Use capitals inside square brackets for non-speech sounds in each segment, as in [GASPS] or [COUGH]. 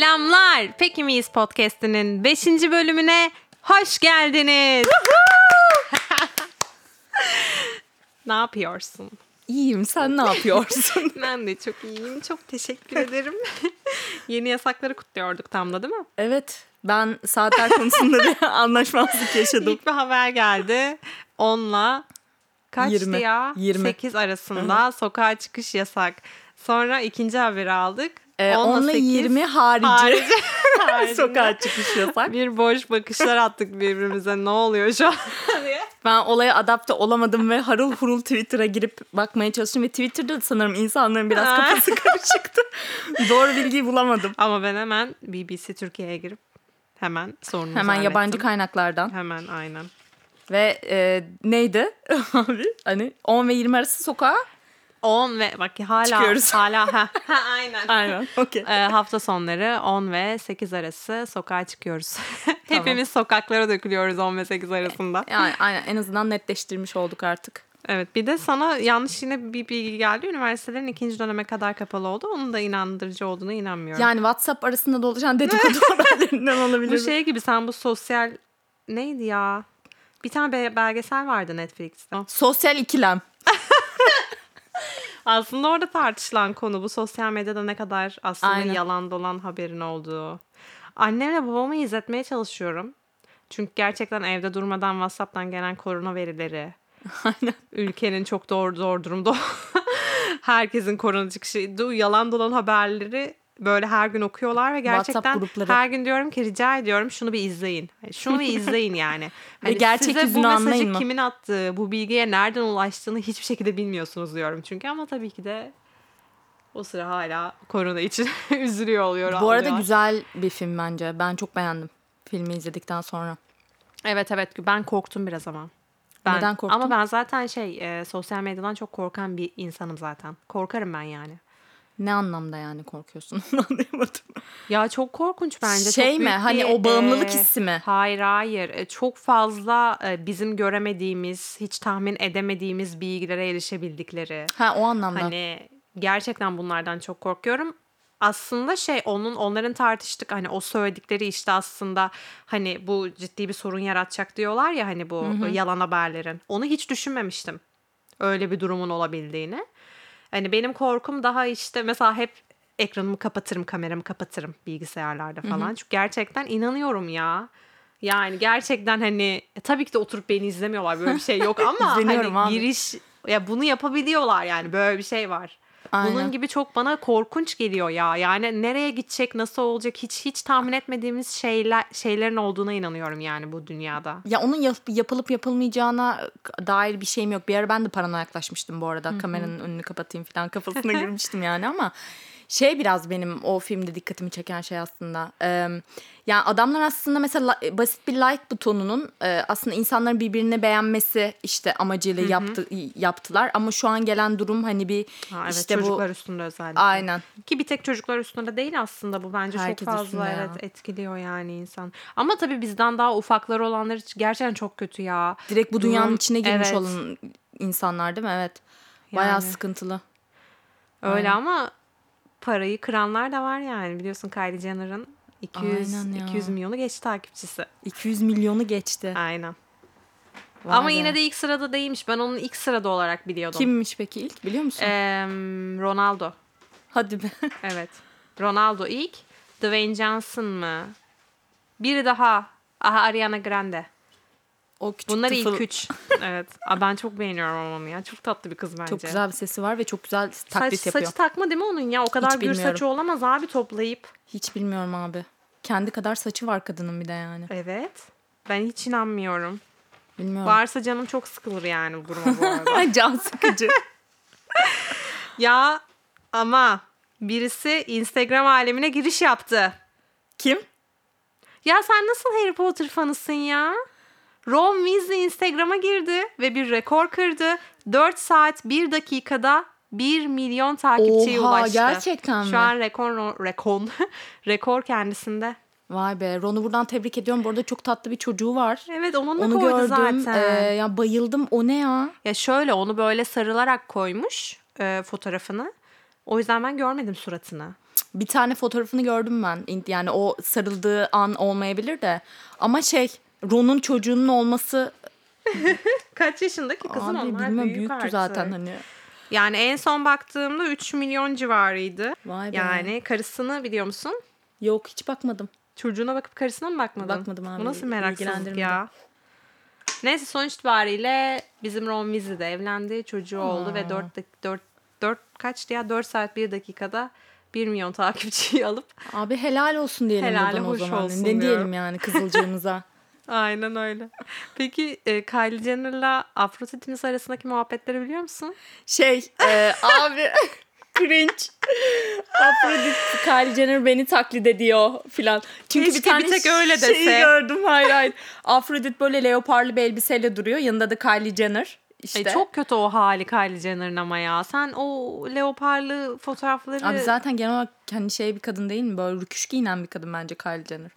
Selamlar. Peki miyiz podcast'inin 5. bölümüne hoş geldiniz. [LAUGHS] ne yapıyorsun? İyiyim. Sen ne yapıyorsun? [LAUGHS] Ben de çok iyiyim. Çok teşekkür ederim. [LAUGHS] Yeni yasakları kutluyorduk tam da değil mi? evet. Ben saatler konusunda bir anlaşmazlık yaşadım. İlk bir haber geldi. 10'la kaçtı 20, ya? 20. 8 arasında sokağa çıkış yasak. Sonra ikinci haberi aldık. Ee, 10'la 10'la 8 20 harici. [LAUGHS] harici. Sokağa çıkış yasak. Bir boş bakışlar attık birbirimize. Ne oluyor şu an diye. Ben olaya adapte olamadım ve harıl hurul Twitter'a girip bakmaya çalıştım. Ve Twitter'da sanırım insanların biraz kafası karışıktı. Doğru bilgiyi bulamadım. Ama ben hemen BBC Türkiye'ye girip hemen sorunu Hemen yabancı kaynaklardan. Hemen aynen. Ve e, neydi [LAUGHS] abi? Hani 10 ve 20 arası sokağa. 10 ve bak hala Çıkıyoruz. [LAUGHS] hala ha, ha aynen. Aynen. Okey. Ee, hafta sonları 10 ve 8 arası sokağa çıkıyoruz. [LAUGHS] Hepimiz sokaklara dökülüyoruz 10 ve 8 arasında. Yani aynen en azından netleştirmiş olduk artık. Evet bir de sana yanlış yine bir bilgi geldi. Üniversitelerin ikinci döneme kadar kapalı oldu. Onun da inandırıcı olduğunu inanmıyorum. Yani WhatsApp arasında dolaşan dedikodu [LAUGHS] haberlerinden olabilir. bu şey gibi sen bu sosyal neydi ya? Bir tane be- belgesel vardı Netflix'te. Sosyal ikilem. [LAUGHS] Aslında orada tartışılan konu bu sosyal medyada ne kadar aslında Aynen. yalan dolan haberin olduğu. Annemle babamı izletmeye çalışıyorum. Çünkü gerçekten evde durmadan WhatsApp'tan gelen korona verileri. [LAUGHS] Aynen. Ülkenin çok zor, zor durumda. [LAUGHS] Herkesin korona çıkışı. Yalan dolan haberleri böyle her gün okuyorlar ve gerçekten her gün diyorum ki rica ediyorum şunu bir izleyin. Hani Şunu bir izleyin yani. [LAUGHS] Hani gerçek size bu mesajı anlayın mı? kimin attığı, bu bilgiye nereden ulaştığını hiçbir şekilde bilmiyorsunuz diyorum çünkü ama tabii ki de o sıra hala korona için [LAUGHS] üzülüyor oluyor. Bu arada güzel bir film bence. Ben çok beğendim filmi izledikten sonra. Evet evet ben korktum biraz ama. Ben, Neden korktun? Ama ben zaten şey e, sosyal medyadan çok korkan bir insanım zaten. Korkarım ben yani. Ne anlamda yani korkuyorsun? [LAUGHS] Onu Anlayamadım. Ya çok korkunç bence. Şey çok mi? Hani bir, o bağımlılık e, hissi mi? Hayır hayır. E, Çok fazla e, bizim göremediğimiz, hiç tahmin edemediğimiz bilgilere erişebildikleri. Ha o anlamda. Hani gerçekten bunlardan çok korkuyorum. Aslında şey onun onların tartıştık hani o söyledikleri işte aslında hani bu ciddi bir sorun yaratacak diyorlar ya hani bu yalan haberlerin. Onu hiç düşünmemiştim. Öyle bir durumun olabildiğini. Hani benim korkum daha işte mesela hep ekranımı kapatırım, kameramı kapatırım bilgisayarlarda falan. Çünkü gerçekten inanıyorum ya. Yani gerçekten hani e, tabii ki de oturup beni izlemiyorlar böyle bir şey yok [LAUGHS] ama hani abi. giriş ya bunu yapabiliyorlar yani böyle bir şey var. Bunun Aynen. gibi çok bana korkunç geliyor ya. Yani nereye gidecek, nasıl olacak hiç hiç tahmin etmediğimiz şeyler şeylerin olduğuna inanıyorum yani bu dünyada. Ya onun yap- yapılıp yapılmayacağına dair bir şeyim yok. Bir ara ben de paranoyaklaşmıştım bu arada. Kameranın önünü kapatayım falan kafasına [LAUGHS] girmiştim yani ama şey biraz benim o filmde dikkatimi çeken şey aslında. Ee, yani adamlar aslında mesela la- basit bir like butonunun e, aslında insanların birbirini beğenmesi işte amacıyla yaptı yaptılar ama şu an gelen durum hani bir Ha, evet işte çocuklar bu üstünde özellikle. aynen Ki bir tek çocuklar üstünde değil aslında bu bence Herkes çok fazla ya. evet etkiliyor yani insan. Ama tabii bizden daha ufakları olanlar için gerçekten çok kötü ya. direkt bu dünyanın Durum- içine girmiş evet. olan insanlar değil mi? Evet. Bayağı Yani. sıkıntılı. Öyle Aynen. ama parayı kıranlar da var yani. Biliyorsun Kylie Jenner'ın 200 Aynen ya. 200 milyonu geçti takipçisi. 200 milyonu geçti. Aynen. Vay Ama be. yine de ilk sırada değilmiş. Ben onun ilk sırada olarak biliyordum. Kimmiş peki ilk biliyor musun? Em, Ronaldo. Hadi be. [LAUGHS] Evet. Ronaldo ilk. Dwayne Johnson mı? Biri daha. Aha Ariana Grande. O küçük Bunlar tıfıl- ilk üç. [LAUGHS] evet. Aa, ben çok beğeniyorum onu ya. Çok tatlı bir kız bence. Çok güzel bir sesi var ve çok güzel Saç, taklit yapıyor. saçı takma değil mi onun ya? O kadar Hiç gür bilmiyorum. saçı olamaz abi toplayıp. Hiç bilmiyorum abi. Kendi kadar saçı var kadının bir de yani. Evet. Ben hiç inanmıyorum. Bilmiyorum. Varsa canım çok sıkılır yani bu duruma bu arada. [LAUGHS] Can sıkıcı. [LAUGHS] ya ama birisi Instagram alemine giriş yaptı. Kim? Ya sen nasıl Harry Potter fanısın ya? Ron Weasley Instagram'a girdi ve bir rekor kırdı. 4 saat 1 dakikada 1 milyon takipçiye Oha, ulaştı. gerçekten mi? Şu an rekor rekor [LAUGHS] rekor kendisinde. Vay be. Ron'u buradan tebrik ediyorum. Bu arada çok tatlı bir çocuğu var. Evet onun da Onu koydu gördüm. zaten. Ee, ya bayıldım. O ne ya? Ya şöyle onu böyle sarılarak koymuş e, fotoğrafını. O yüzden ben görmedim suratını. Bir tane fotoğrafını gördüm ben. Yani o sarıldığı an olmayabilir de. Ama şey Ron'un çocuğunun olması [LAUGHS] Kaç yaşındaki kızım abi onlar bilmem büyük büyüktü artık. zaten hani. Yani en son baktığımda 3 milyon civarıydı. Vay be. Yani karısını biliyor musun? Yok hiç bakmadım. Çocuğuna bakıp karısına mı bakmadın? Bakmadım abi, Bu nasıl meraksızlık ya? Neyse sonuç itibariyle bizim Ron Weasley de evlendi. Çocuğu oldu ve 4, 4, 4 kaçtı ya? 4 saat 1 dakikada 1 milyon [LAUGHS] takipçiyi alıp Abi helal olsun diyelim Helali buradan o zaman. olsun ne diyelim diyorum. yani kızılcığımıza. [LAUGHS] Aynen öyle. Peki e, Kylie Jenner'la Afrodit'imiz arasındaki muhabbetleri biliyor musun? Şey e, abi [LAUGHS] cringe. Afrodit Kylie Jenner beni taklit ediyor filan. Çünkü bir Keşke tane bir tek öyle şeyi dese. gördüm. Hayır hayır. Afrodit böyle leoparlı bir elbiseyle duruyor. Yanında da Kylie Jenner. İşte. Ay, çok kötü o hali Kylie Jenner'ın ama ya. Sen o leoparlı fotoğrafları... Abi zaten genel olarak kendi şey bir kadın değil mi? Böyle rüküş giyinen bir kadın bence Kylie Jenner.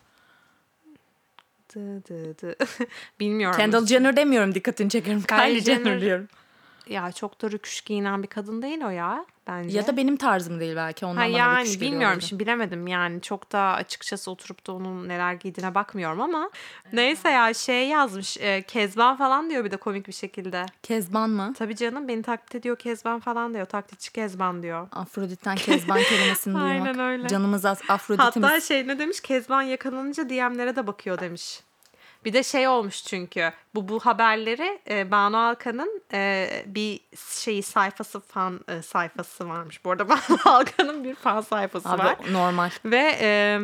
Dı dı dı. [LAUGHS] Bilmiyorum. Kendall Jenner demiyorum dikkatini çekerim. Kylie, Kylie Jenner, Jenner- diyorum. Ya çok da rüküş giyinen bir kadın değil o ya bence. Ya da benim tarzım değil belki ondan Ha bana yani rüküş bilmiyorum şimdi bilemedim yani çok da açıkçası oturup da onun neler giydiğine bakmıyorum ama neyse ya şey yazmış e, Kezban falan diyor bir de komik bir şekilde. Kezban mı? Tabii canım beni taklit ediyor Kezban falan diyor taklitçi Kezban diyor. Afrodit'ten Kezban [LAUGHS] kelimesini duymak. Aynen öyle. Canımız az Afrodit'imiz. Hatta şey ne demiş Kezban yakalanınca DM'lere de bakıyor demiş. Bir de şey olmuş çünkü bu bu haberleri e, Banu Alkan'ın e, bir şeyi sayfası fan e, sayfası varmış. Bu arada [LAUGHS] Banu Alkan'ın bir fan sayfası Abi var. normal. Ve e,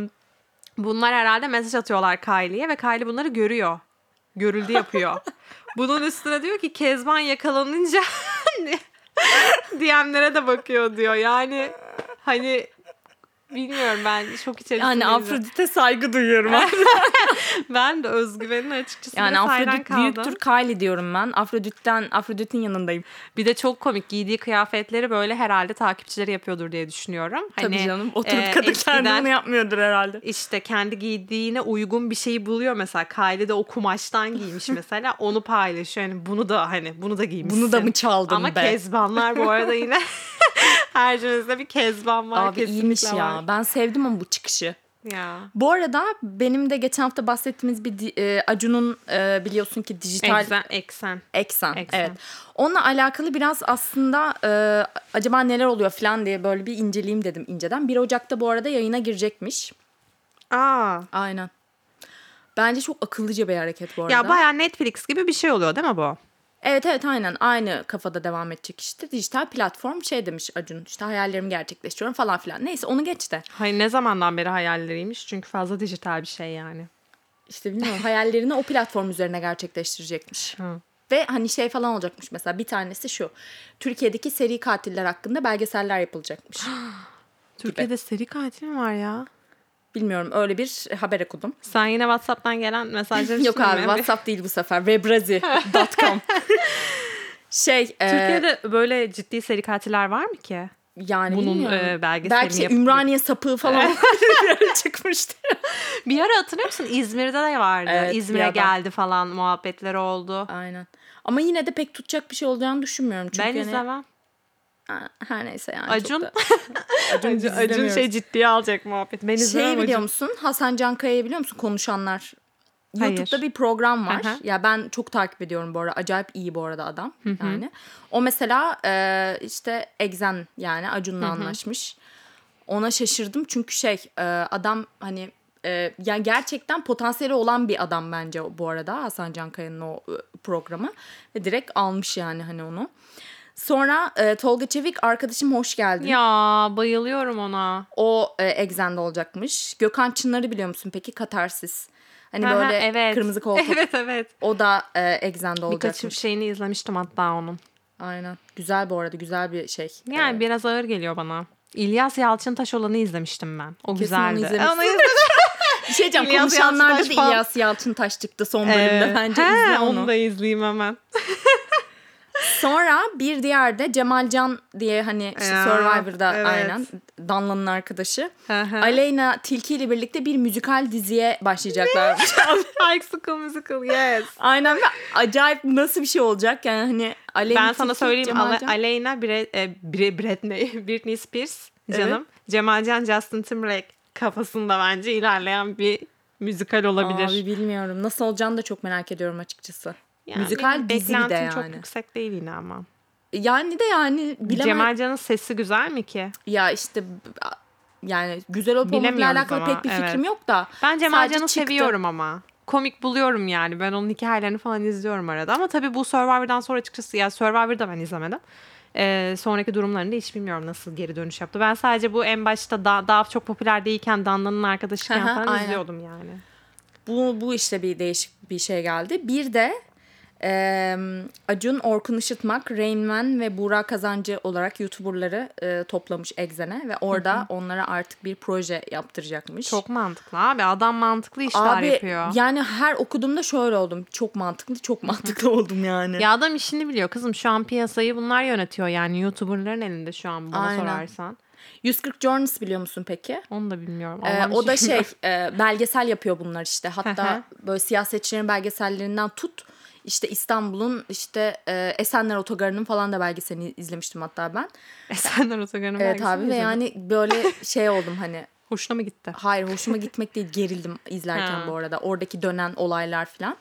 bunlar herhalde mesaj atıyorlar Kylie'ye ve Kylie bunları görüyor. Görüldü yapıyor. [LAUGHS] Bunun üstüne diyor ki Kezban yakalanınca [LAUGHS] DM'lere de bakıyor diyor. Yani hani bilmiyorum ben şok içerisindeyim. Yani Afrodit'e saygı duyuyorum. [LAUGHS] Ben de özgüvenin açıkçası yani Afrodit büyüktür Kylie diyorum ben. Afrodit'ten Afrodit'in yanındayım. Bir de çok komik giydiği kıyafetleri böyle herhalde takipçileri yapıyordur diye düşünüyorum. Tabii Hani, canım. Oturup e, kadın kendi bunu yapmıyordur herhalde. işte kendi giydiğine uygun bir şeyi buluyor mesela. Kylie de o kumaştan giymiş [LAUGHS] mesela. Onu paylaşıyor. Yani bunu da hani bunu da giymişsin. Bunu da mı çaldın Ama be? kezbanlar bu arada yine [LAUGHS] [LAUGHS] cümlesinde bir kezban var. Abi iyiymiş var. ya. Ben sevdim ama bu çıkışı. Ya. Bu arada benim de geçen hafta bahsettiğimiz bir e, Acun'un e, biliyorsun ki dijital Eksen, eksen. Eksen. Eksen. Evet. Onunla alakalı biraz aslında e, acaba neler oluyor falan diye böyle bir inceleyeyim dedim inceden. 1 Ocak'ta bu arada yayına girecekmiş. Aa. Aynen. Bence çok akıllıca bir hareket bu arada. Ya bayağı Netflix gibi bir şey oluyor değil mi bu? Evet evet aynen aynı kafada devam edecek işte. Dijital platform şey demiş Acun işte hayallerimi gerçekleştiriyorum falan filan. Neyse onu geç de. Hayır ne zamandan beri hayalleriymiş? Çünkü fazla dijital bir şey yani. İşte bilmiyorum hayallerini o platform üzerine gerçekleştirecekmiş. Hı. Ve hani şey falan olacakmış mesela bir tanesi şu. Türkiye'deki seri katiller hakkında belgeseller yapılacakmış. [GASPS] Türkiye'de seri katil mi var ya? Bilmiyorum öyle bir haber okudum. Sen yine WhatsApp'tan gelen mesajları [LAUGHS] Yok abi WhatsApp değil bu sefer. Webrazi.com [LAUGHS] Şey e, Türkiye'de böyle ciddi seri katiller var mı ki? yani bunun, e, belgeselini Belki şey, yapıp- Ümraniye sapığı falan [LAUGHS] çıkmıştı. Bir ara hatırlıyor musun? İzmir'de de vardı. Evet, İzmir'e geldi falan muhabbetleri oldu. Aynen. Ama yine de pek tutacak bir şey olacağını düşünmüyorum. Çünkü ben hani- izlemem. Her neyse yani. Acun, da... [LAUGHS] Acun, Acun şey ciddiye alacak muhabbet. Ben izlemem Şeyi biliyor Acun. musun? Hasan Cankaya'yı biliyor musun? Konuşanlar. Hayır. YouTube'da bir program var. Aha. Ya ben çok takip ediyorum bu arada. Acayip iyi bu arada adam. Yani. O mesela e, işte Exen yani Acun'la anlaşmış. Ona şaşırdım çünkü şey e, adam hani e, yani gerçekten potansiyeli olan bir adam bence bu arada Hasan Cankaya'nın o e, programı ve direkt almış yani hani onu. Sonra e, Tolga Çevik arkadaşım hoş geldin. Ya bayılıyorum ona. O e, Exen'de olacakmış. Gökhan Çınar'ı biliyor musun peki? Katarsis. Hani Aha, böyle evet. kırmızı koltuk. [LAUGHS] Evet evet. O da e, Birkaç olacakmış. şeyini izlemiştim hatta onun. Aynen. Güzel bu arada. Güzel bir şey. Yani E, biraz ağır geliyor bana. İlyas Yalçıntaş olanı izlemiştim ben. O Kesin onu güzeldi. Onu izledim. [LAUGHS] bir şey diyeceğim. İlyas Konuşanlarda da. İlyas Yalçıntaş çıktı son bölümde. Ee, Bence he, izle onu. onu da izleyeyim hemen. [LAUGHS] Sonra bir diğer de Cemalcan diye hani işte Ya, Survivor'da evet. aynen Danla'nın arkadaşı. Aleyna Tilki ile birlikte bir müzikal diziye başlayacaklarmış. High [LAUGHS] School Musical yes. aynen ve acayip nasıl bir şey olacak yani hani Aleyna Ben sana Tilki, söyleyeyim Cemalcan- Aleyna Bre- e, Bre- Britney, [LAUGHS] Britney Spears canım. Cemalcan Justin Timberlake kafasında bence ilerleyen bir müzikal olabilir. Abi bilmiyorum. Nasıl olacağını da çok merak ediyorum açıkçası. Yani Müzikal dizi bir de yani. çok yüksek değil yine ama. Yani de yani bilemem. Cemalcan'ın sesi güzel mi ki? Ya işte yani güzel olup Bilemiyoruz alakalı ama, pek bir fikrim evet. yok da. Ben çıktı. seviyorum ama. Komik buluyorum yani. Ben onun hikayelerini falan izliyorum arada. Ama tabii bu Survivor'dan sonra açıkçası ya Survivor'da ben izlemedim. Ee, sonraki durumlarını da hiç bilmiyorum nasıl geri dönüş yaptı. Ben sadece bu en başta da, daha çok popüler değilken Danla'nın arkadaşıyken falan izliyordum yani. Bu, bu işte bir değişik bir şey geldi. Bir de e, Acun, Orkun Işıtmak, Rain Man ve Buğra Kazancı olarak YouTuber'ları e, toplamış Exen'e ve orada onlara artık bir proje yaptıracakmış. Çok mantıklı abi. Adam mantıklı işler Abi yapıyor. yani her okuduğumda şöyle oldum. Çok mantıklı, çok mantıklı oldum yani. Ya adam işini biliyor kızım. Şu an piyasayı bunlar yönetiyor yani. YouTuber'ların elinde şu an bana Aynen. sorarsan. 140 Journeys biliyor musun peki? Onu da bilmiyorum. Ee, o da şey e, belgesel yapıyor bunlar işte. Hatta böyle siyasetçilerin belgesellerinden tut işte İstanbul'un işte e, Esenler Otogarı'nın falan da belgeselini izlemiştim hatta ben. Esenler Otogarı'nın Evet belgesini abi ve yani böyle şey oldum hani [LAUGHS] Hoşuna mı gitti? hayır [LAUGHS] hoşuma gitmek değil gerildim izlerken bu arada. Oradaki dönen olaylar falan.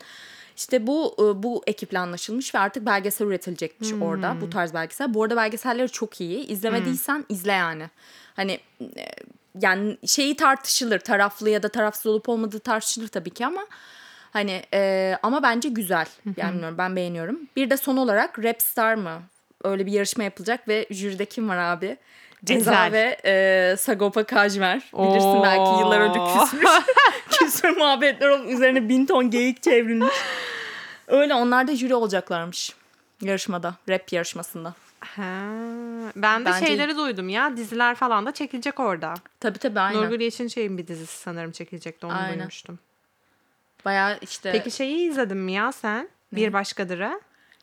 İşte bu e, bu ekiple anlaşılmış ve artık belgesel üretilecekmiş Hmm. orada bu tarz belgesel. Bu arada belgeselleri çok iyi. İzlemediysen izle yani. Hani yani şeyi tartışılır. Taraflı ya da tarafsız olup olmadığı tartışılır tabii ki ama hani e, ama bence güzel. Yani bilmiyorum ben beğeniyorum. Bir de son olarak Rapstar mı? Öyle bir yarışma yapılacak ve jüride kim var abi? Ceza Ezel. ve e, Sagopa Kajmer. Bilirsin belki yıllar önce Oo. küsmüş. [LAUGHS] Küsme muhabbetler olup üzerine bin ton geyik çevrilmiş. Öyle onlar da jüri olacaklarmış yarışmada. Rap yarışmasında. Ha, ben de Bence- şeyleri duydum ya. Diziler falan da çekilecek orada. Tabii tabii aynen. Nurgül Yeşilçay'ın bir dizisi sanırım çekilecekti. Onu Aynen. duymuştum. Bayağı işte Peki şeyi izledin mi ya sen? Bir Başkadır'ı.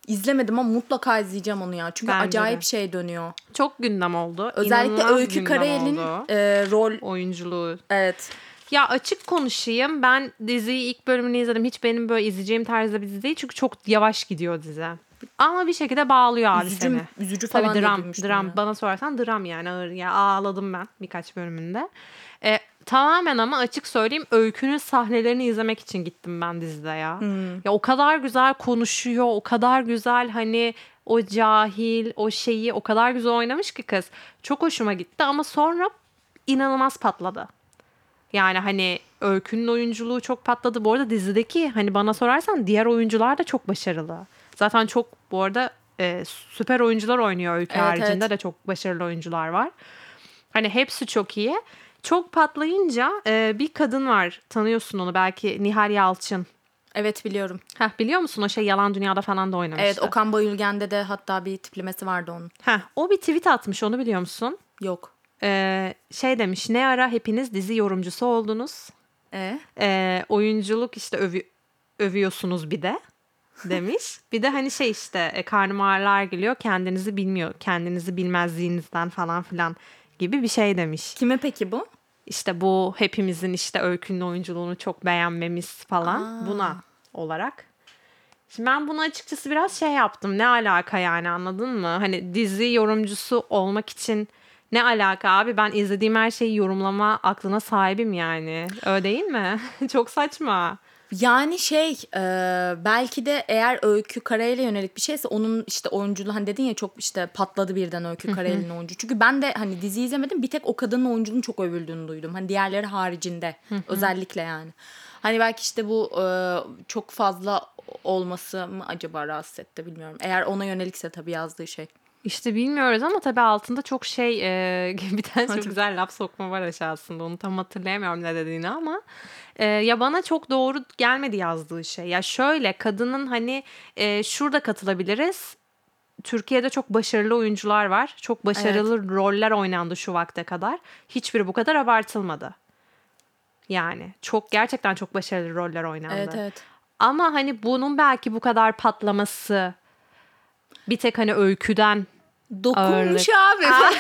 izlemedim ama mutlaka izleyeceğim onu ya. Çünkü Bence acayip de. şey dönüyor. Çok gündem oldu. Özellikle İnanılmaz Öykü Karayel'in e, rol oyunculuğu. evet Ya açık konuşayım. Ben diziyi ilk bölümünü izledim. Hiç benim böyle izleyeceğim tarzda bir dizi değil. Çünkü çok yavaş gidiyor dizi. Ama bir şekilde bağlıyor abi üzücü, seni. üzücü falan Tabii dram, dram. Bana sorarsan dram yani ağır. Ya ağladım ben birkaç bölümünde. E, tamamen ama açık söyleyeyim öykünün sahnelerini izlemek için gittim ben dizide ya. Hmm. Ya o kadar güzel konuşuyor, o kadar güzel hani o cahil, o şeyi o kadar güzel oynamış ki kız. Çok hoşuma gitti ama sonra inanılmaz patladı. Yani hani Öykü'nün oyunculuğu çok patladı. Bu arada dizideki hani bana sorarsan diğer oyuncular da çok başarılı. Zaten çok bu arada e, süper oyuncular oynuyor Öykü Evet, haricinde evet. de çok başarılı oyuncular var. Hani hepsi çok iyi. Çok patlayınca e, bir kadın var tanıyorsun onu belki Nihal Yalçın. Evet biliyorum. Heh, biliyor musun o şey Yalan Dünya'da falan da oynamıştı. Evet Okan Bayülgen'de de hatta bir tiplemesi vardı onun. Heh, o bir tweet atmış onu biliyor musun? Yok. Ee, şey demiş ne ara hepiniz dizi yorumcusu oldunuz. E Ee, oyunculuk işte övü- övüyorsunuz bir de demiş. [LAUGHS] bir de hani şey işte e, karnım ağrılar geliyor kendinizi bilmiyor kendinizi bilmezliğinizden falan filan gibi bir şey demiş. kime peki bu? İşte bu hepimizin işte öykünün oyunculuğunu çok beğenmemiz falan Aa. buna olarak. Şimdi ben bunu açıkçası biraz şey yaptım. Ne alaka yani anladın mı? Hani dizi yorumcusu olmak için ne alaka abi? Ben izlediğim her şeyi yorumlama aklına sahibim yani. Öyle değil mi? [LAUGHS] çok saçma. Yani şey e, belki de eğer Öykü Karayel'e yönelik bir şeyse onun işte oyunculuğu hani dedin ya çok işte patladı birden Öykü Karayel'in oyuncu. Çünkü ben de hani dizi izlemedim bir tek o kadının oyuncunun çok övüldüğünü duydum. Hani diğerleri haricinde özellikle yani. Hani belki işte bu e, çok fazla olması mı acaba rahatsız etti bilmiyorum. Eğer ona yönelikse tabii yazdığı şey. İşte bilmiyoruz ama tabii altında çok şey e, [LAUGHS] bir tane çok güzel laf sokma var aşağısında. Onu tam hatırlayamıyorum ne dediğini ama e, ya bana çok doğru gelmedi yazdığı şey. Ya şöyle kadının hani e, şurada katılabiliriz. Türkiye'de çok başarılı oyuncular var. Çok başarılı roller oynandı şu vakte kadar. Hiçbiri bu kadar abartılmadı. Yani çok gerçekten çok başarılı roller oynandı. Evet evet. Ama hani bunun belki bu kadar patlaması bir tek hani öyküden Dokunmuş Ağırlık. abi. [LAUGHS]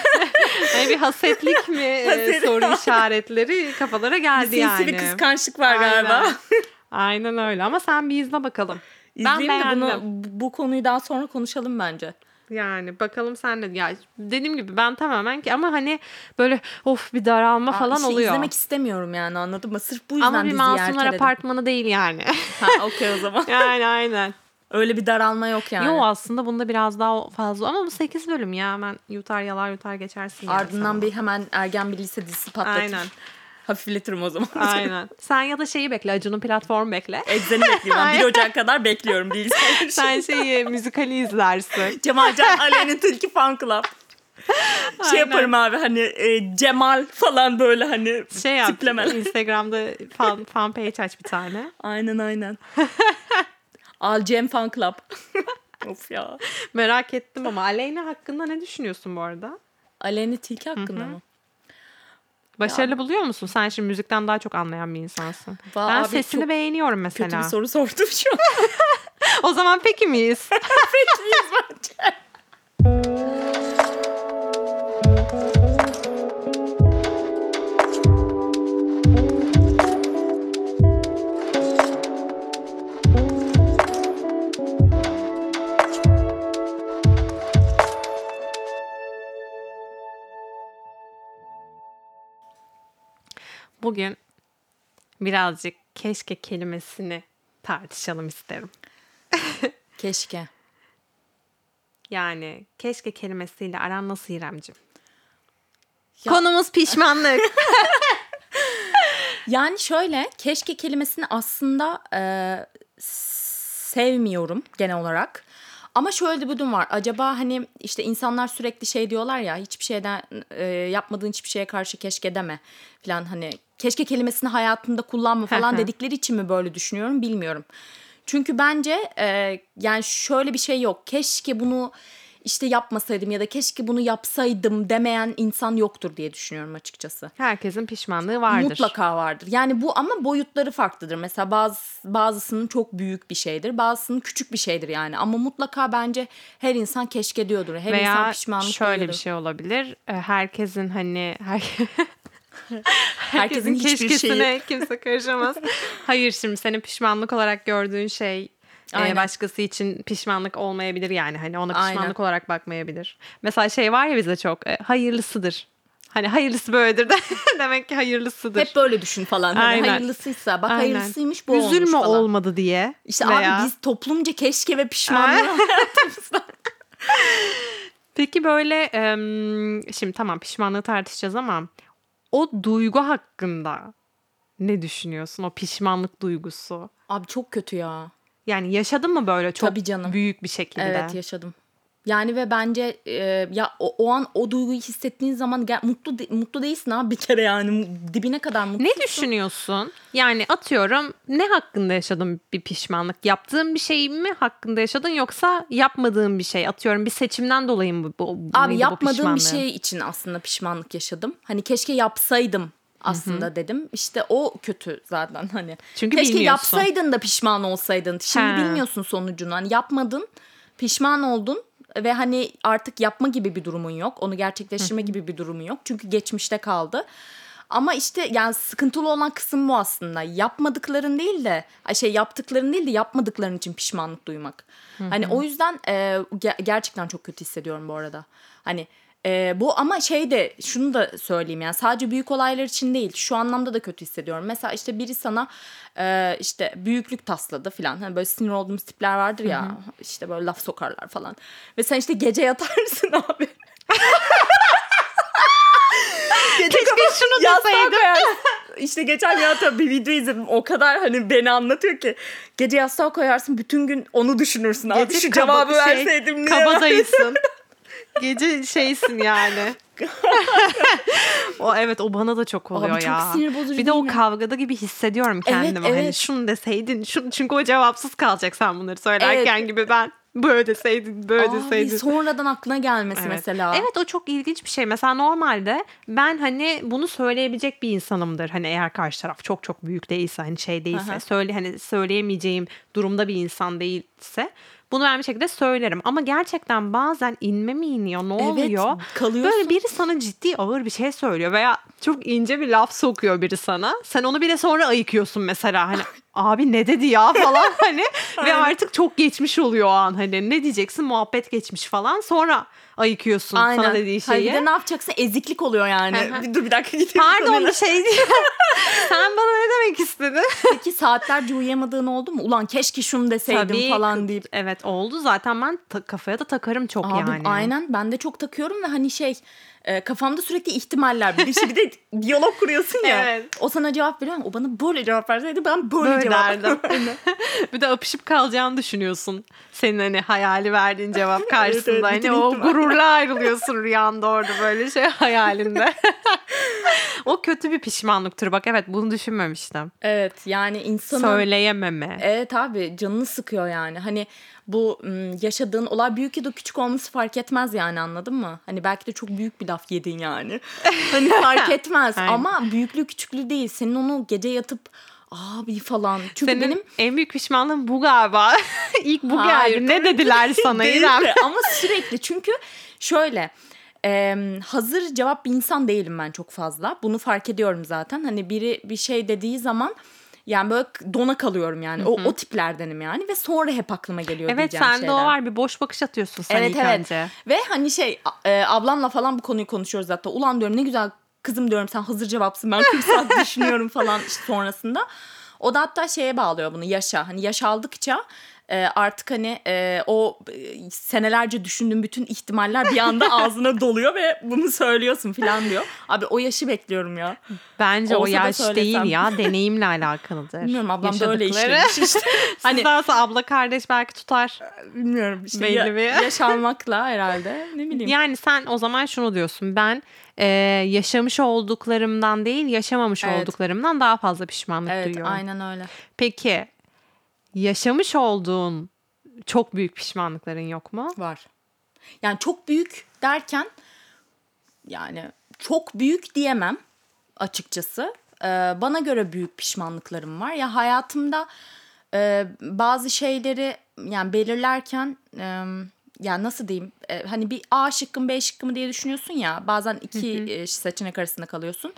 hani bir hasetlik mi e, [LAUGHS] Haset. soru işaretleri kafalara geldi Sinsi yani. bir kıskançlık var Aynen. galiba. [LAUGHS] Aynen öyle ama sen bir izle bakalım. Ben İzleyeyim de bunu, beğendim. bu konuyu daha sonra konuşalım bence. Yani bakalım sen de ya dediğim gibi ben tamamen ki ama hani böyle of bir daralma Aa, falan işte oluyor. izlemek istemiyorum yani anladın mı? Sırf bu yüzden ama bir Masumlar. Apartmanı değil yani. Ha okey o zaman. yani aynen. Öyle bir daralma yok yani. Yo aslında bunda biraz daha fazla ama bu 8 bölüm ya hemen yutar yalar yutar geçersin. yani Ardından sen. bir hemen ergen bir lise dizisi patlatır. Aynen. Hafifletirim o zaman. Aynen. [LAUGHS] Sen ya da şeyi bekle Acun'un platform bekle. Egzeni bekliyorum. Ben 1 [LAUGHS] Aynen. Ocak kadar bekliyorum bilgisayar. [LAUGHS] Sen şeyi müzikali izlersin. Cemal Can Aleyhine Tilki Fan Club. Şey Aynen. yaparım abi hani e, Cemal falan böyle hani Şey yap. tiplemeler. Instagram'da fan, fan page aç bir tane. Aynen aynen. Al Cem Fan Club. [LAUGHS] of ya. Merak ettim ama Aleyna hakkında ne düşünüyorsun bu arada? Aleyhine Tilki hakkında mı? Başarılı buluyor musun? Sen şimdi müzikten daha çok anlayan bir insansın. Valla ben abi sesini beğeniyorum mesela. Kötü bir soru sordum şu an. [LAUGHS] O zaman peki miyiz? [LAUGHS] Pekiyiz bence. Birazcık keşke kelimesini tartışalım isterim. [LAUGHS] Keşke. Yani keşke kelimesiyle aran nasıl İremcim? Ya- Konumuz pişmanlık. [LAUGHS] [LAUGHS] Yani şöyle keşke kelimesini aslında e, sevmiyorum genel olarak. Ama şöyle bir durum var. Acaba hani işte insanlar sürekli şey diyorlar ya hiçbir şeyden e, yapmadığın hiçbir şeye karşı keşke deme falan hani keşke kelimesini hayatında kullanma falan dedikleri için mi böyle düşünüyorum bilmiyorum. Çünkü bence e, yani şöyle bir şey yok. Keşke bunu işte yapmasaydım ya da keşke bunu yapsaydım demeyen insan yoktur diye düşünüyorum açıkçası. Herkesin pişmanlığı vardır. Mutlaka vardır. Yani bu ama boyutları farklıdır. Mesela bazı bazısının çok büyük bir şeydir, bazısının küçük bir şeydir yani. Ama mutlaka bence her insan keşke diyordur. Her insan Veya pişmanlık şöyle duyuyordur. bir şey olabilir. Ee, Herkesin hani her... [LAUGHS] [LAUGHS] Herkesin hiçbir keşkesine şeyi. kimse karışamaz. [LAUGHS] Hayır şimdi senin pişmanlık olarak gördüğün şey e, Aynen. başkası için pişmanlık olmayabilir yani. Hani ona Aynen. pişmanlık olarak bakmayabilir. Mesela şey var ya bizde çok e, hayırlısıdır. Hani hayırlısı böyledir de [LAUGHS] demek ki hayırlısıdır. Hep böyle düşün falan. Hani Aynen. hayırlısıysa bak Aynen. hayırlısıymış bu olmuş Üzülme falan. olmadı diye. İşte Veya- abi biz toplumca keşke ve pişmanlığı. Peki böyle şimdi tamam pişmanlığı tartışacağız ama o duygu hakkında ne düşünüyorsun? O pişmanlık duygusu. Abi çok kötü ya. Yani yaşadın mı böyle çok Tabii canım. büyük bir şekilde? Evet yaşadım. Yani ve bence e, ya o, o an o duyguyu hissettiğin zaman gel, mutlu de- mutlu değilsin abi bir kere yani dibine kadar mutlu. Ne düşünüyorsun? Yani atıyorum ne hakkında yaşadın bir pişmanlık? Yaptığın bir şey mi hakkında yaşadın yoksa yapmadığın bir şey? Atıyorum bir seçimden dolayı mı bu? bu Abi yapmadığım bir şey için aslında pişmanlık yaşadım. Hani keşke yapsaydım aslında dedim. İşte o kötü zaten hani. Çünkü keşke bilmiyorsun. yapsaydın da pişman olsaydın. Şimdi He. bilmiyorsun sonucunu. Hani yapmadın, pişman oldun ve hani artık yapma gibi bir durumun yok. Onu gerçekleştirme gibi bir durumun yok. Çünkü geçmişte kaldı. Ama işte yani sıkıntılı olan kısım bu aslında. Yapmadıkların değil de şey yaptıkların değil de yapmadıkların için pişmanlık duymak. Hani o yüzden e, ge- gerçekten çok kötü hissediyorum bu arada. Hani e, bu ama şey de şunu da söyleyeyim yani sadece büyük olaylar için değil şu anlamda da kötü hissediyorum. Mesela işte biri sana e, işte büyüklük tasladı falan. Hani böyle sinir olduğumuz tipler vardır ya işte böyle laf sokarlar falan. Ve sen işte gece yatarsın [LAUGHS] abi. Keşke şunu koyarsın. [LAUGHS] İşte geçen ya tabii bir video izledim. O kadar hani beni anlatıyor ki. Gece yastığa koyarsın bütün gün onu düşünürsün. Abi Gece şu cevabı şey, verseydim? Kabadayısın. [LAUGHS] Gece şeysin yani. [LAUGHS] o evet o bana da çok oluyor Abi çok ya. sinir bozucu bir de değil o mi? kavgada gibi hissediyorum kendimi. Hani evet. şunu deseydin, şunu, çünkü o cevapsız kalacak sen bunları söylerken Evet. gibi ben böyle deseydin, böyle Abi deseydin. sonradan aklına gelmesi Evet. mesela. Evet o çok ilginç bir şey. Mesela normalde ben hani bunu söyleyebilecek bir insanımdır. Hani eğer karşı taraf çok çok büyük değilse hani şey değilse Aha. söyle hani söyleyemeyeceğim durumda bir insan değilse Bunu ben bir şekilde söylerim. Ama gerçekten bazen inme mi iniyor ne oluyor? kalıyorsun. Böyle biri sana ciddi ağır bir şey söylüyor veya çok ince bir laf sokuyor biri sana. Sen onu bile sonra ayıkıyorsun mesela hani [LAUGHS] abi ne dedi ya falan [LAUGHS] hani ve artık çok geçmiş oluyor o an hani ne diyeceksin muhabbet geçmiş falan sonra ayıkıyorsun Aynen. sana dediği Hayır, şeyi. bir de ne yapacaksın? Eziklik oluyor yani. Bir dur bir dakika gideyim. Pardon bir şey. [LAUGHS] Sen bana ne demek istedin? [LAUGHS] Peki saatlerce uyuyamadığın oldu mu? Ulan keşke şunu deseydim falan deyip. Evet oldu zaten ben ta- kafaya da takarım çok Abi yani. aynen ben de çok takıyorum ve hani şey e, kafamda sürekli ihtimaller. Bir şey bir de diyalog kuruyorsun ya. Evet. O sana cevap veriyor ama o bana böyle cevap verseydi ben böyle, Böyle cevap derdim. [LAUGHS] bir de apışıp kalacağını düşünüyorsun. Senin hani hayali verdiğin cevap [LAUGHS] karşısında. evet, hani bütün o ihtimal. gururla ayrılıyorsun rüyanda orada böyle şey [LAUGHS] hayalinde. o kötü bir pişmanlıktır bak evet bunu düşünmemiştim. Evet yani insanın... Söyleyememe. Evet abi canını sıkıyor yani. Hani bu yaşadığın olay büyük ya da küçük olması fark etmez yani anladın mı? Hani belki de çok büyük bir laf yedin yani. [LAUGHS] Hani fark etmez ama büyüklüğü küçüklüğü değil. Senin onu gece yatıp abi falan. Çünkü Senin benim en büyük pişmanlığın bu galiba. [LAUGHS] İlk bu Hayır, geldi. Ne dediler sana İrem? ama sürekli çünkü şöyle e, hazır cevap bir insan değilim ben çok fazla. Bunu fark ediyorum zaten. Hani biri bir şey dediği zaman yani böyle dona kalıyorum yani. O, o tiplerdenim yani ve sonra hep aklıma geliyor Evet diyeceğim sende şeyler. o var bir boş bakış atıyorsun sen Evet ilk evet. önce. Ve hani şey e, ablamla falan bu konuyu konuşuyoruz hatta. Ulan diyorum ne güzel kızım diyorum sen hazır cevapsın ben 40 saat [LAUGHS] düşünüyorum falan işte sonrasında. O da hatta şeye bağlıyor bunu yaşa. Hani yaş aldıkça e, artık hani e, o e, senelerce düşündüğün bütün ihtimaller bir anda [LAUGHS] ağzına doluyor ve bunu söylüyorsun falan diyor. Abi o yaşı bekliyorum ya. Bence o Olsa da yaş değil ya [LAUGHS] deneyimle alakalıdır. Bilmiyorum ablam da öyle işlemiş işte. [LAUGHS] Hani hani abla kardeş belki tutar. bilmiyorum işte Belli ya- bir- yaş almakla herhalde ne bileyim. Yani sen o zaman şunu diyorsun. Ben e, yaşamış olduklarımdan değil, yaşamamış Evet. olduklarımdan daha fazla pişmanlık evet duyuyorum. aynen öyle. Peki yaşamış olduğun çok büyük pişmanlıkların yok mu? Var. Yani çok büyük derken yani çok büyük diyemem açıkçası. Ee, bana göre büyük pişmanlıklarım var. Ya hayatımda e, bazı şeyleri yani belirlerken e, yani nasıl diyeyim e, hani bir A şıkkı mı B şıkkı mı diye düşünüyorsun ya bazen iki e, seçenek arasında kalıyorsun.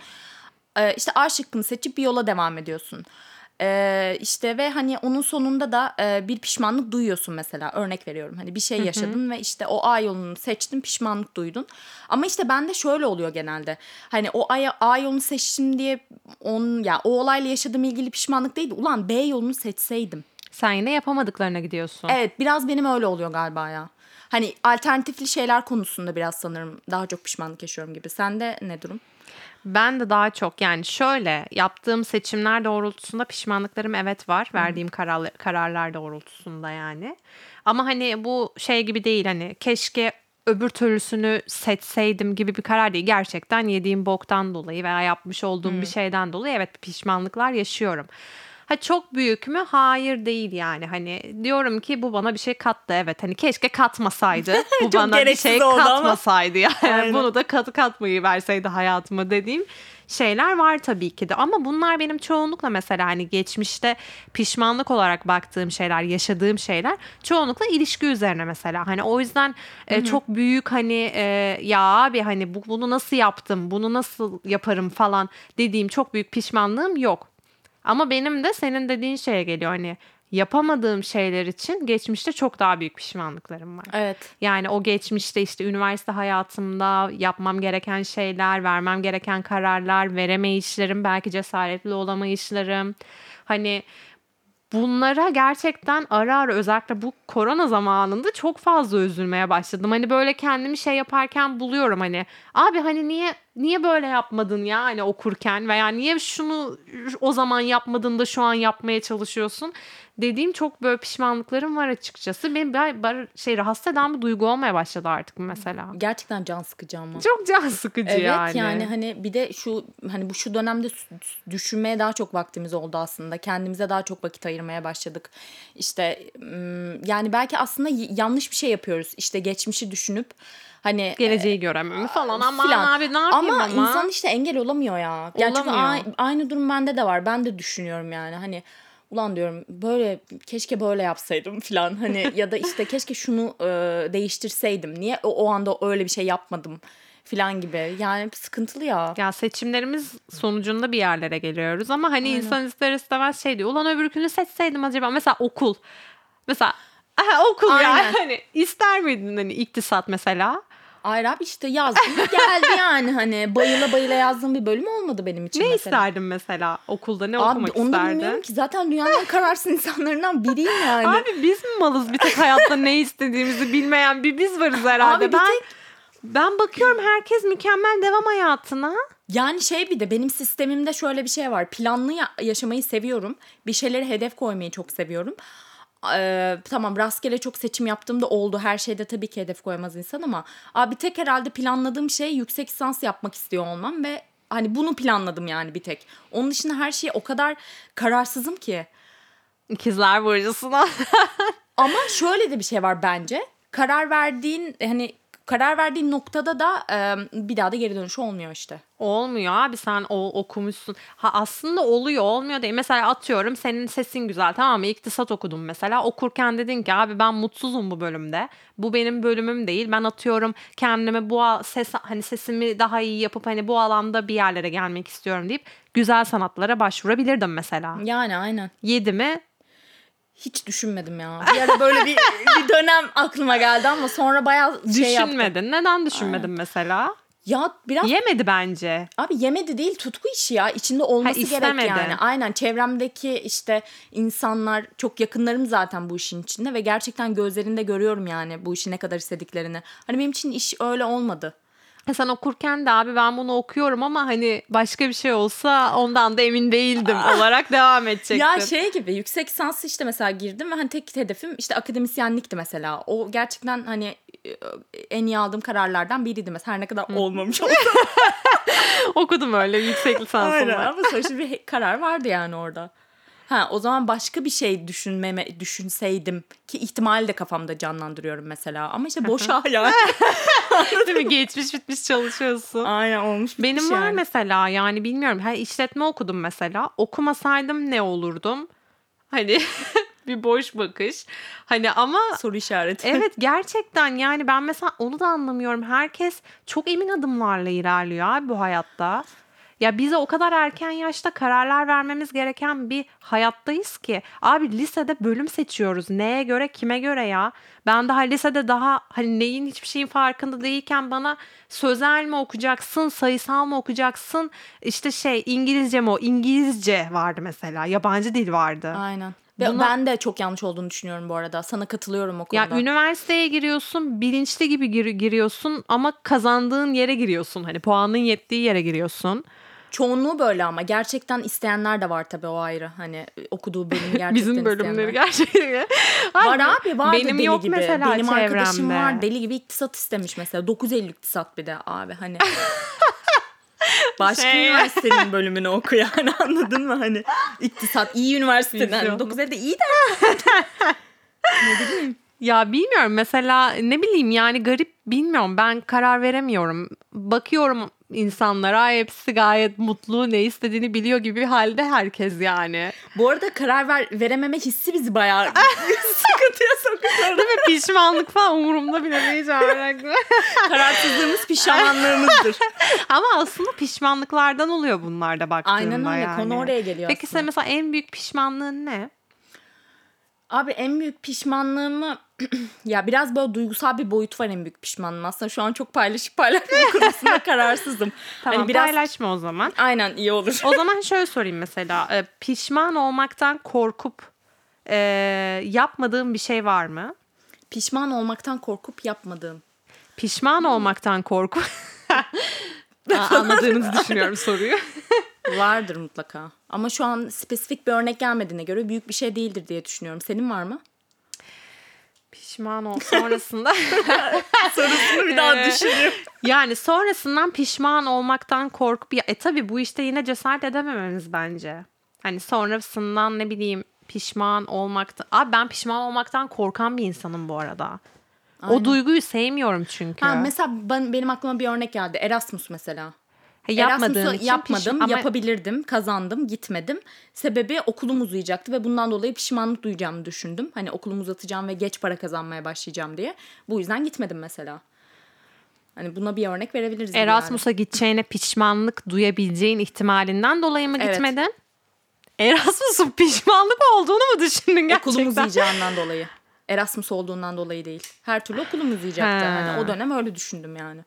E, işte A şıkkını seçip bir yola devam ediyorsun. E, işte ve hani onun sonunda da e, bir pişmanlık duyuyorsun mesela örnek veriyorum hani bir şey yaşadın ve işte o A yolunu seçtin pişmanlık duydun ama işte bende şöyle oluyor genelde hani o A, A yolunu seçtim diye on ya o olayla yaşadığım ilgili pişmanlık değil ulan B yolunu seçseydim Sen yine yapamadıklarına gidiyorsun. Evet biraz benim öyle oluyor galiba ya. Hani alternatifli şeyler konusunda biraz sanırım daha çok pişmanlık yaşıyorum gibi. Sende ne durum? Ben de daha çok yani şöyle yaptığım seçimler doğrultusunda pişmanlıklarım evet var. Verdiğim karar, kararlar doğrultusunda yani. Ama hani bu şey gibi değil hani keşke öbür türlüsünü seçseydim gibi bir karar değil. Gerçekten yediğim boktan dolayı veya yapmış olduğum bir şeyden dolayı evet pişmanlıklar yaşıyorum. Ha çok büyük mü? Hayır değil yani. Hani diyorum ki bu bana bir şey kattı evet. Hani keşke katmasaydı. [LAUGHS] Bu bana bir şey oldu ama. katmasaydı yani. [LAUGHS] Aynen. Bunu da katı katmayı verseydi hayatıma dediğim şeyler var tabii ki de. Ama bunlar benim çoğunlukla mesela hani geçmişte pişmanlık olarak baktığım şeyler, yaşadığım şeyler çoğunlukla ilişki üzerine mesela. Hani o yüzden e, çok büyük hani e, ya abi hani bu, bunu nasıl yaptım, bunu nasıl yaparım falan dediğim çok büyük pişmanlığım yok. Ama benim de senin dediğin şeye geliyor hani yapamadığım şeyler için geçmişte çok daha büyük pişmanlıklarım var. Evet. Yani o geçmişte işte üniversite hayatımda yapmam gereken şeyler, vermem gereken kararlar, veremeyişlerim, belki cesaretli olamayışlarım. Hani bunlara gerçekten ara ara özellikle bu korona zamanında çok fazla üzülmeye başladım. Hani böyle kendimi şey yaparken buluyorum hani abi hani niye niye böyle yapmadın ya hani okurken veya niye şunu o zaman yapmadın da şu an yapmaya çalışıyorsun dediğim çok böyle pişmanlıklarım var açıkçası. Beni ben, ben şey rahatsız eden bir duygu olmaya başladı artık mesela. Gerçekten can sıkıcı ama. Çok can sıkıcı Evet yani. yani. hani bir de şu hani bu şu dönemde düşünmeye daha çok vaktimiz oldu aslında. Kendimize daha çok vakit ayırmaya başladık. İşte yani belki aslında yanlış bir şey yapıyoruz. İşte geçmişi düşünüp hani Geleceği görememi falan ama filan. abi ne yapayım ama, ama. insan işte engel olamıyor ya. Yani çünkü Olamıyor. a- aynı durum bende de var. Ben de düşünüyorum yani hani ulan diyorum böyle keşke böyle yapsaydım falan hani ya da işte [LAUGHS] keşke şunu e, değiştirseydim. Niye o, o anda öyle bir şey yapmadım falan gibi. Yani sıkıntılı ya. Ya seçimlerimiz sonucunda bir yerlere geliyoruz ama hani insan ister istemez şey diyor. Ulan öbürkünü seçseydim acaba mesela okul. Mesela aha, [LAUGHS] okul ya Aynen. hani ister miydin hani iktisat mesela? Hayır abi işte yazdım geldi yani hani bayıla bayıla yazdığım bir bölüm olmadı benim için Ne mesela. isterdin mesela okulda ne Abi okumak onu isterdin? bilmiyorum ki zaten dünyanın kararsız insanlarından biriyim yani. Abi biz mi malız bir tek hayatta ne istediğimizi bilmeyen bir biz varız herhalde. Abi ben tek- ben bakıyorum herkes mükemmel devam hayatına. Yani şey bir de benim sistemimde şöyle bir şey var. Planlı ya- yaşamayı seviyorum. Bir şeyleri hedef koymayı çok seviyorum. Ee, tamam rastgele çok seçim yaptığımda oldu. Her şeyde tabii ki hedef koymaz insan ama abi tek herhalde planladığım şey yüksek lisans yapmak istiyor olmam ve hani bunu planladım yani bir tek. Onun dışında her şeye o kadar kararsızım ki. İkizler burcusuna. [LAUGHS] Ama şöyle de bir şey var bence. Karar verdiğin hani karar verdiğin noktada da e, bir daha da geri dönüşü olmuyor işte. Olmuyor abi sen o okumuşsun. Ha aslında oluyor olmuyor değil. Mesela atıyorum senin sesin güzel tamam mı? İktisat okudum mesela. Okurken dedin ki abi ben mutsuzum bu bölümde. Bu benim bölümüm değil. Ben atıyorum kendime bu ses hani sesimi daha iyi yapıp hani bu alanda bir yerlere gelmek istiyorum deyip güzel sanatlara başvurabilirdim mesela. Yani aynen. Yedi mi? Hiç düşünmedim ya. Bir ara böyle bir, [LAUGHS] bir dönem aklıma geldi ama sonra bayağı şey yaptım. Düşünmedin. Neden düşünmedin mesela? Ya biraz Yemedi bence. abi yemedi değil tutku işi ya. İçinde olması gerek istemedi. yani. Aynen çevremdeki işte insanlar çok yakınlarım zaten bu işin içinde ve gerçekten gözlerinde görüyorum yani bu işi ne kadar istediklerini. Hani benim için iş öyle olmadı. Sen okurken de abi ben bunu okuyorum ama hani başka bir şey olsa ondan da emin değildim [LAUGHS] olarak devam edecektin. Ya şey gibi yüksek lisansı işte mesela girdim ve hani tek hedefim işte akademisyenlikti mesela. O gerçekten hani e, en iyi aldığım kararlardan biriydi mesela her ne kadar olmamış [LAUGHS] olsa. Okudum öyle yüksek lisansım Aynen var. ama sonuçta bir karar vardı yani orada. Ha o zaman başka bir şey düşünmeme düşünseydim ki ihtimali de kafamda canlandırıyorum mesela ama işte boşa yani. [LAUGHS] Değil mi? Geçmiş bitmiş çalışıyorsun. Aynen olmuş. Benim bitmiş var yani. mesela yani bilmiyorum. Ha, işletme okudum mesela. Okumasaydım ne olurdum? Hani [LAUGHS] bir boş bakış. Hani ama soru işareti. evet gerçekten yani ben mesela onu da anlamıyorum. Herkes çok emin adımlarla ilerliyor abi bu hayatta. Ya bize o kadar erken yaşta kararlar vermemiz gereken bir hayattayız ki. Abi lisede bölüm seçiyoruz. Neye göre, kime göre ya? Ben daha lisede daha hani neyin hiçbir şeyin farkında değilken bana sözel mi okuyacaksın, sayısal mı okuyacaksın? İşte şey İngilizce mi o? İngilizce vardı mesela. Yabancı dil vardı. Aynen. Buna- Ben de çok yanlış olduğunu düşünüyorum bu arada. Sana katılıyorum o konuda. Ya üniversiteye giriyorsun, bilinçli gibi gir- giriyorsun ama kazandığın yere giriyorsun. Hani puanın yettiği yere giriyorsun. Çoğunluğu böyle ama gerçekten isteyenler de var tabii o ayrı. Hani okuduğu bölüm [LAUGHS] gerçekten Bizim bölümleri isteyenler. gerçekten. Var abi var Benim deli yok gibi. mesela Benim arkadaşım çevremde. var deli gibi iktisat istemiş mesela. 9 Eylül iktisat bir de abi hani. [LAUGHS] Başka Şey- üniversitenin [LAUGHS] bölümünü oku yani anladın mı hani iktisat iyi üniversiteden Vizyon. 9 Eylül'de iyi de Ya bilmiyorum mesela ne bileyim yani garip bilmiyorum ben karar veremiyorum. Bakıyorum insanlara hepsi gayet mutlu ne istediğini biliyor gibi bir halde herkes yani. bu arada karar ver, verememe hissi bizi bayağı [LAUGHS] sıkıntıya sokuyor. Değil mi? Pişmanlık falan umurumda bile değil. Kararsızlığımız pişmanlığımızdır. [LAUGHS] Ama aslında pişmanlıklardan oluyor bunlar da baktığında Aynen öyle yani. konu oraya geliyor Peki aslında. sen mesela en büyük pişmanlığın ne? Abi en büyük pişmanlığımı [CLEARS THROAT] ya biraz böyle duygusal bir boyut var en büyük pişmanlığım. Aslında şu an çok paylaşıp paylaşmama [LAUGHS] konusunda kararsızım. Tamam hani biraz paylaşma o zaman. aynen iyi olur. O zaman şöyle sorayım mesela. e, Pişman olmaktan korkup e, yapmadığın bir şey var mı? Pişman olmaktan korkup yapmadığım. Pişman olmaktan korkup... [LAUGHS] Aa, Anladığınızı [LAUGHS] düşünüyorum soruyu. Vardır mutlaka. Ama şu an spesifik bir örnek gelmediğine göre büyük bir şey değildir diye düşünüyorum. Senin var mı? Pişman ol sonrasında. [LAUGHS] Sorusunu bir daha düşünüyorum. yani sonrasından pişman olmaktan korkup ya e tabii bu işte yine cesaret edemememiz bence. Hani sonrasından ne bileyim pişman olmaktan. Abi ben pişman olmaktan korkan bir insanım bu arada. O duyguyu sevmiyorum çünkü. Ha, mesela ben, benim aklıma bir örnek geldi. Erasmus mesela. Erasmus'u için yapmadım, piş- ama- yapabilirdim, kazandım, gitmedim. Sebebi okulum uzayacaktı ve bundan dolayı pişmanlık duyacağımı düşündüm. Hani okulumu uzatacağım ve geç para kazanmaya başlayacağım diye. Bu yüzden gitmedim mesela. Hani buna bir örnek verebiliriz. Erasmus'a gideceğine pişmanlık duyabileceğin ihtimalinden dolayı mı Evet. gitmedin? Erasmus'un pişmanlık olduğunu mu düşündün yani. gerçekten? Okulum uzayacağından dolayı. Erasmus olduğundan dolayı değil. Her türlü okulum uzayacaktı. Ha. Hani o dönem öyle düşündüm yani.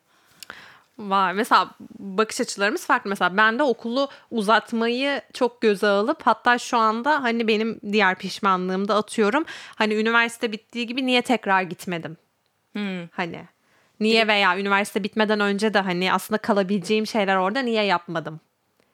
Var. Mesela bakış açılarımız farklı. Mesela ben de okulu uzatmayı çok göze alıp hatta şu anda hani benim diğer pişmanlığımda atıyorum. Hani üniversite bittiği gibi niye tekrar gitmedim? Hmm. Hani niye veya üniversite bitmeden önce de hani aslında kalabileceğim şeyler orada niye yapmadım?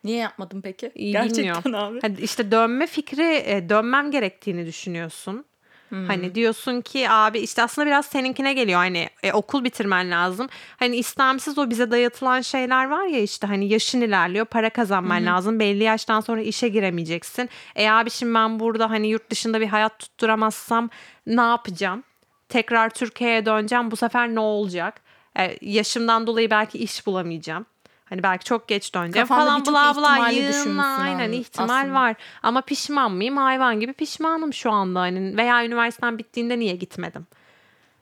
Niye yapmadım peki? İyi Gerçekten bilmiyorum. abi. Hani işte dönme fikri e, dönmem gerektiğini düşünüyorsun. Hmm. Hani diyorsun ki abi işte aslında biraz seninkine geliyor hani e, okul bitirmen lazım. Hani istemsiz o bize dayatılan şeyler var ya işte hani yaşın ilerliyor para kazanman lazım. Belli yaştan sonra işe giremeyeceksin. E abi şimdi ben burada hani yurt dışında bir hayat tutturamazsam ne yapacağım? Tekrar Türkiye'ye döneceğim bu sefer ne olacak? E, yaşımdan dolayı belki iş bulamayacağım. Hani belki çok geç döneceğim Kafanda falan bla bla yığınla aynen ihtimal aslında. var. Ama pişman mıyım? Hayvan gibi pişmanım şu anda. Hani veya üniversiteden bittiğinde niye gitmedim?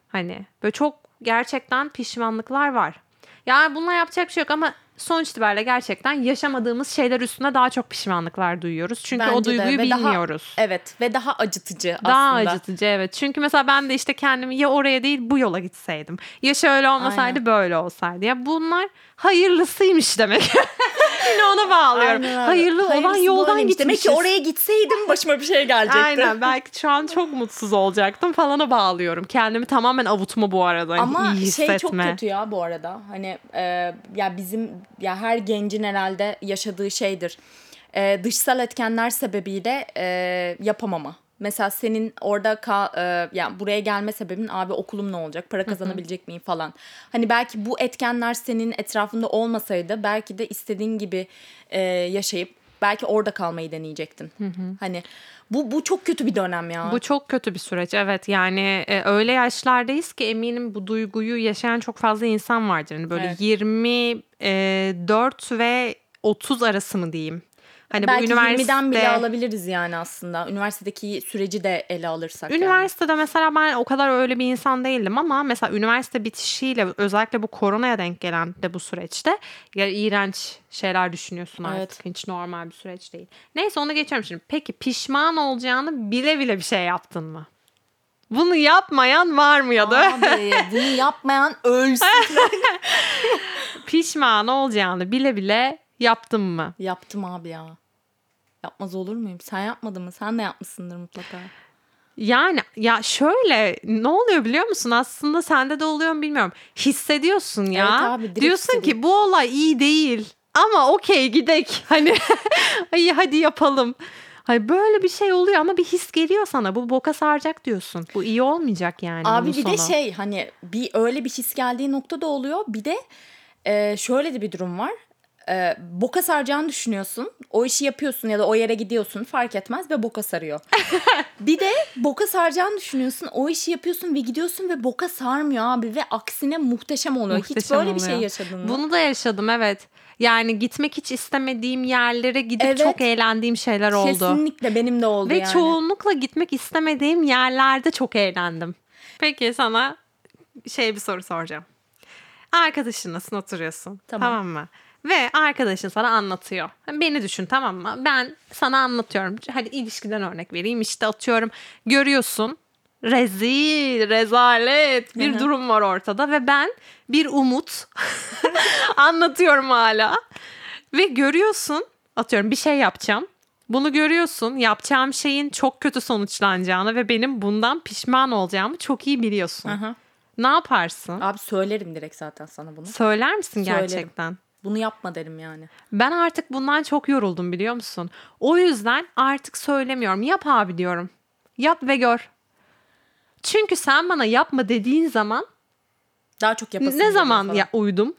Hani böyle çok gerçekten pişmanlıklar var. Yani bununla yapacak bir şey yok ama sonuç itibariyle gerçekten yaşamadığımız şeyler üstüne daha çok pişmanlıklar duyuyoruz. Çünkü o Bence de. duyguyu Ve daha- bilmiyoruz. Evet ve daha acıtıcı Daha aslında. acıtıcı evet. Çünkü mesela ben de işte kendimi ya oraya değil bu yola gitseydim. Ya şöyle olmasaydı Aynen. böyle olsaydı. Ya bunlar hayırlısıymış demek. [LAUGHS] Yine ona bağlıyorum. Aynen. Hayırlı olan Hayırlısı yoldan böyleymiş. gitmişiz. Demek ki oraya gitseydim başıma bir şey gelecekti. Aynen [LAUGHS] belki şu an çok mutsuz olacaktım falana bağlıyorum. Kendimi tamamen avutma bu arada. Ama iyi hissetme. şey çok kötü ya bu arada. Hani e, ya bizim ya her gencin herhalde yaşadığı şeydir. E, dışsal etkenler sebebiyle e, yapamama. Mesela senin orada ka, e, yani buraya gelme sebebin abi okulum ne olacak? Para kazanabilecek miyim falan. Hani belki bu etkenler senin etrafında olmasaydı belki de istediğin gibi e, yaşayıp belki orada kalmayı deneyecektin. Hani bu bu çok kötü bir dönem ya. Bu çok kötü bir süreç evet yani e, öyle yaşlardayız ki eminim bu duyguyu yaşayan çok fazla insan vardır. Yani böyle Evet. 24 ve 30 arası mı diyeyim. Hani Belki bu üniversite 20'den bile alabiliriz yani aslında. Üniversitedeki süreci de ele alırsak. yani. Üniversitede mesela ben o kadar öyle bir insan değildim ama mesela üniversite bitişiyle özellikle bu koronaya denk gelen de bu süreçte ya iğrenç şeyler düşünüyorsun artık. Evet. Hiç normal bir süreç değil. Neyse onu geçiyorum şimdi. Peki pişman olacağını bile bile bir şey yaptın mı? Bunu yapmayan var mı ya da Abi bunu [LAUGHS] yapmayan ölsün. [LAUGHS] pişman olacağını bile bile yaptın mı? Yaptım abi ya. Yapmaz olur muyum? Sen yapmadın mı? Sen de yapmışsındır mutlaka. Yani ya şöyle ne oluyor biliyor musun? Aslında sende de oluyor mu bilmiyorum. Hissediyorsun ya. Evet abi, Diyorsun ki bu olay iyi değil. Ama okey gidek. [LAUGHS] Hani iyi hadi yapalım. Hani böyle bir şey oluyor ama bir his geliyor sana. Bu boka saracak diyorsun. Bu iyi olmayacak yani. Abi bir de sonu. şey hani bir öyle bir his geldiği nokta da oluyor. Bir de e, şöyle de bir durum var. E, boka saracağını düşünüyorsun. O işi yapıyorsun ya da o yere gidiyorsun fark etmez ve boka sarıyor. [LAUGHS] bir de boka saracağını düşünüyorsun. O işi yapıyorsun ve gidiyorsun ve boka sarmıyor abi ve aksine muhteşem oluyor. Hiç Muhteşem böyle bir şey oluyor. yaşadın mı? Bunu da yaşadım evet. Yani gitmek hiç istemediğim yerlere gidip Evet. çok eğlendiğim şeyler oldu. Kesinlikle benim de oldu Ve yani. çoğunlukla gitmek istemediğim yerlerde çok eğlendim. Peki sana şey bir soru soracağım. Arkadaşınlasın oturuyorsun. Tamam. Tamam. mı? Ve arkadaşın sana anlatıyor. Beni düşün tamam mı? Ben sana anlatıyorum. Hadi ilişkiden örnek vereyim. İşte atıyorum görüyorsun. Rezil, rezalet bir Hı hı. durum var ortada ve ben bir umut [LAUGHS] anlatıyorum hala. Ve görüyorsun atıyorum bir şey yapacağım. Bunu görüyorsun yapacağım şeyin çok kötü sonuçlanacağını ve benim bundan pişman olacağımı çok iyi biliyorsun. Aha. Ne yaparsın? Abi söylerim direkt zaten sana bunu. Söyler misin Söylerim. gerçekten? Bunu yapma derim yani. Ben artık bundan çok yoruldum biliyor musun? O yüzden artık söylemiyorum. Yap abi diyorum. Yap ve gör. Çünkü sen bana yapma dediğin zaman Daha çok yapasın ne zaman falan. ya uydum?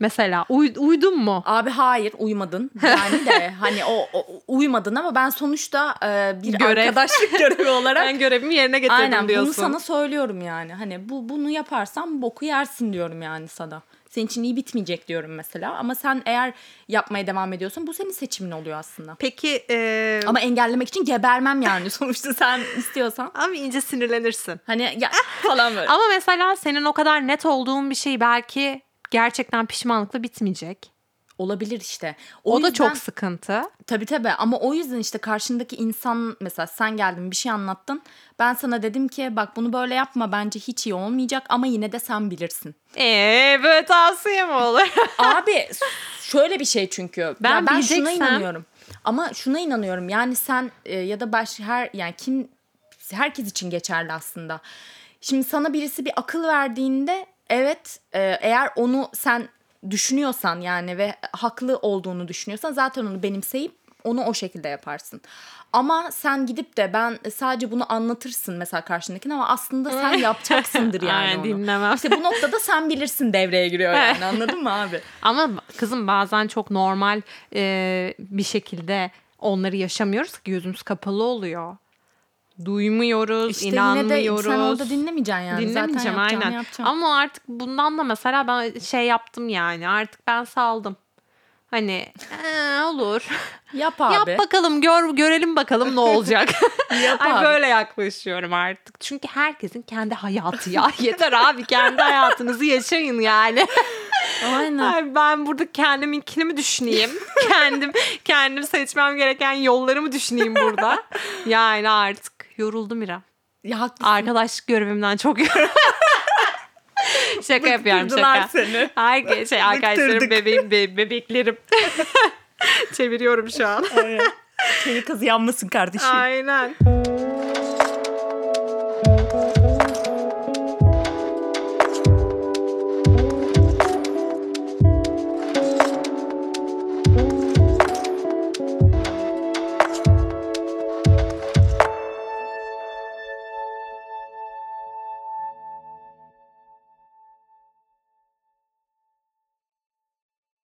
Mesela uy, uydun mu? Abi hayır uymadın. Yani de [LAUGHS] hani o, o uymadın ama ben sonuçta e, bir Görev. arkadaşlık görevi olarak [LAUGHS] Ben görevimi yerine getirdim Aynen diyorsun. bunu sana söylüyorum yani. Hani bu bunu yaparsan boku yersin diyorum yani sana. Senin için iyi bitmeyecek diyorum mesela. Ama sen eğer yapmaya devam ediyorsan bu senin seçimin oluyor aslında. Peki e, Ama engellemek için gebermem yani sonuçta [LAUGHS] sen istiyorsan. abi ince sinirlenirsin. Hani ya falan böyle. Ama mesela senin o kadar net olduğun bir şey belki gerçekten pişmanlıkla bitmeyecek. Olabilir işte. O, da yüzden- çok sıkıntı. Tabii tabii ama o yüzden işte karşındaki insan mesela sen geldin bir şey anlattın. Ben sana dedim ki bak bunu böyle yapma bence hiç iyi olmayacak ama yine de sen bilirsin. Eee böyle tavsiye mi olur? Abi şöyle bir şey çünkü. Ben ya ben şuna bileceksem- inanıyorum. Ama şuna inanıyorum. Yani sen e, ya da baş her yani kim herkes için geçerli aslında. Şimdi sana birisi bir akıl verdiğinde evet e, eğer onu sen düşünüyorsan yani ve haklı olduğunu düşünüyorsan zaten onu benimseyip onu o şekilde yaparsın. Ama sen gidip de ben sadece bunu anlatırsın mesela karşındakine ama aslında sen [LAUGHS] yapacaksındır yani Aynen, onu. dinlemem. İşte bu noktada sen bilirsin devreye giriyor yani [LAUGHS] anladın mı abi? Ama kızım bazen çok normal e, bir şekilde onları yaşamıyoruz ki gözümüz kapalı oluyor. Duymuyoruz, İşte yine inanmıyoruz. de sen orada dinlemeyeceksin yani. Dinlemeyeceğim Zaten aynen. yapacaksın. Ama artık bundan da mesela ben şey yaptım yani. Artık ben saldım. Hani "Ee, olur. [LAUGHS] Yap abi. Yap bakalım gör görelim bakalım ne olacak. [LAUGHS] Yap Ay abi. böyle yaklaşıyorum artık. Çünkü herkesin kendi hayatı ya. [LAUGHS] Yeter abi kendi hayatınızı yaşayın yani. Aynen. Ay ben burada kendiminkini mi düşüneyim? kendim kendim seçmem gereken yolları mı düşüneyim burada? Yani artık yoruldum İrem. Ya haklısın. Arkadaşlık görevimden çok yoruldum. [LAUGHS] şaka yapıyorum şaka. seni. Herkes şey arkadaşlarım bebeğim be- bebeklerim. [LAUGHS] Çeviriyorum şu an. Çevik kazı yanmasın kardeşim. Aynen.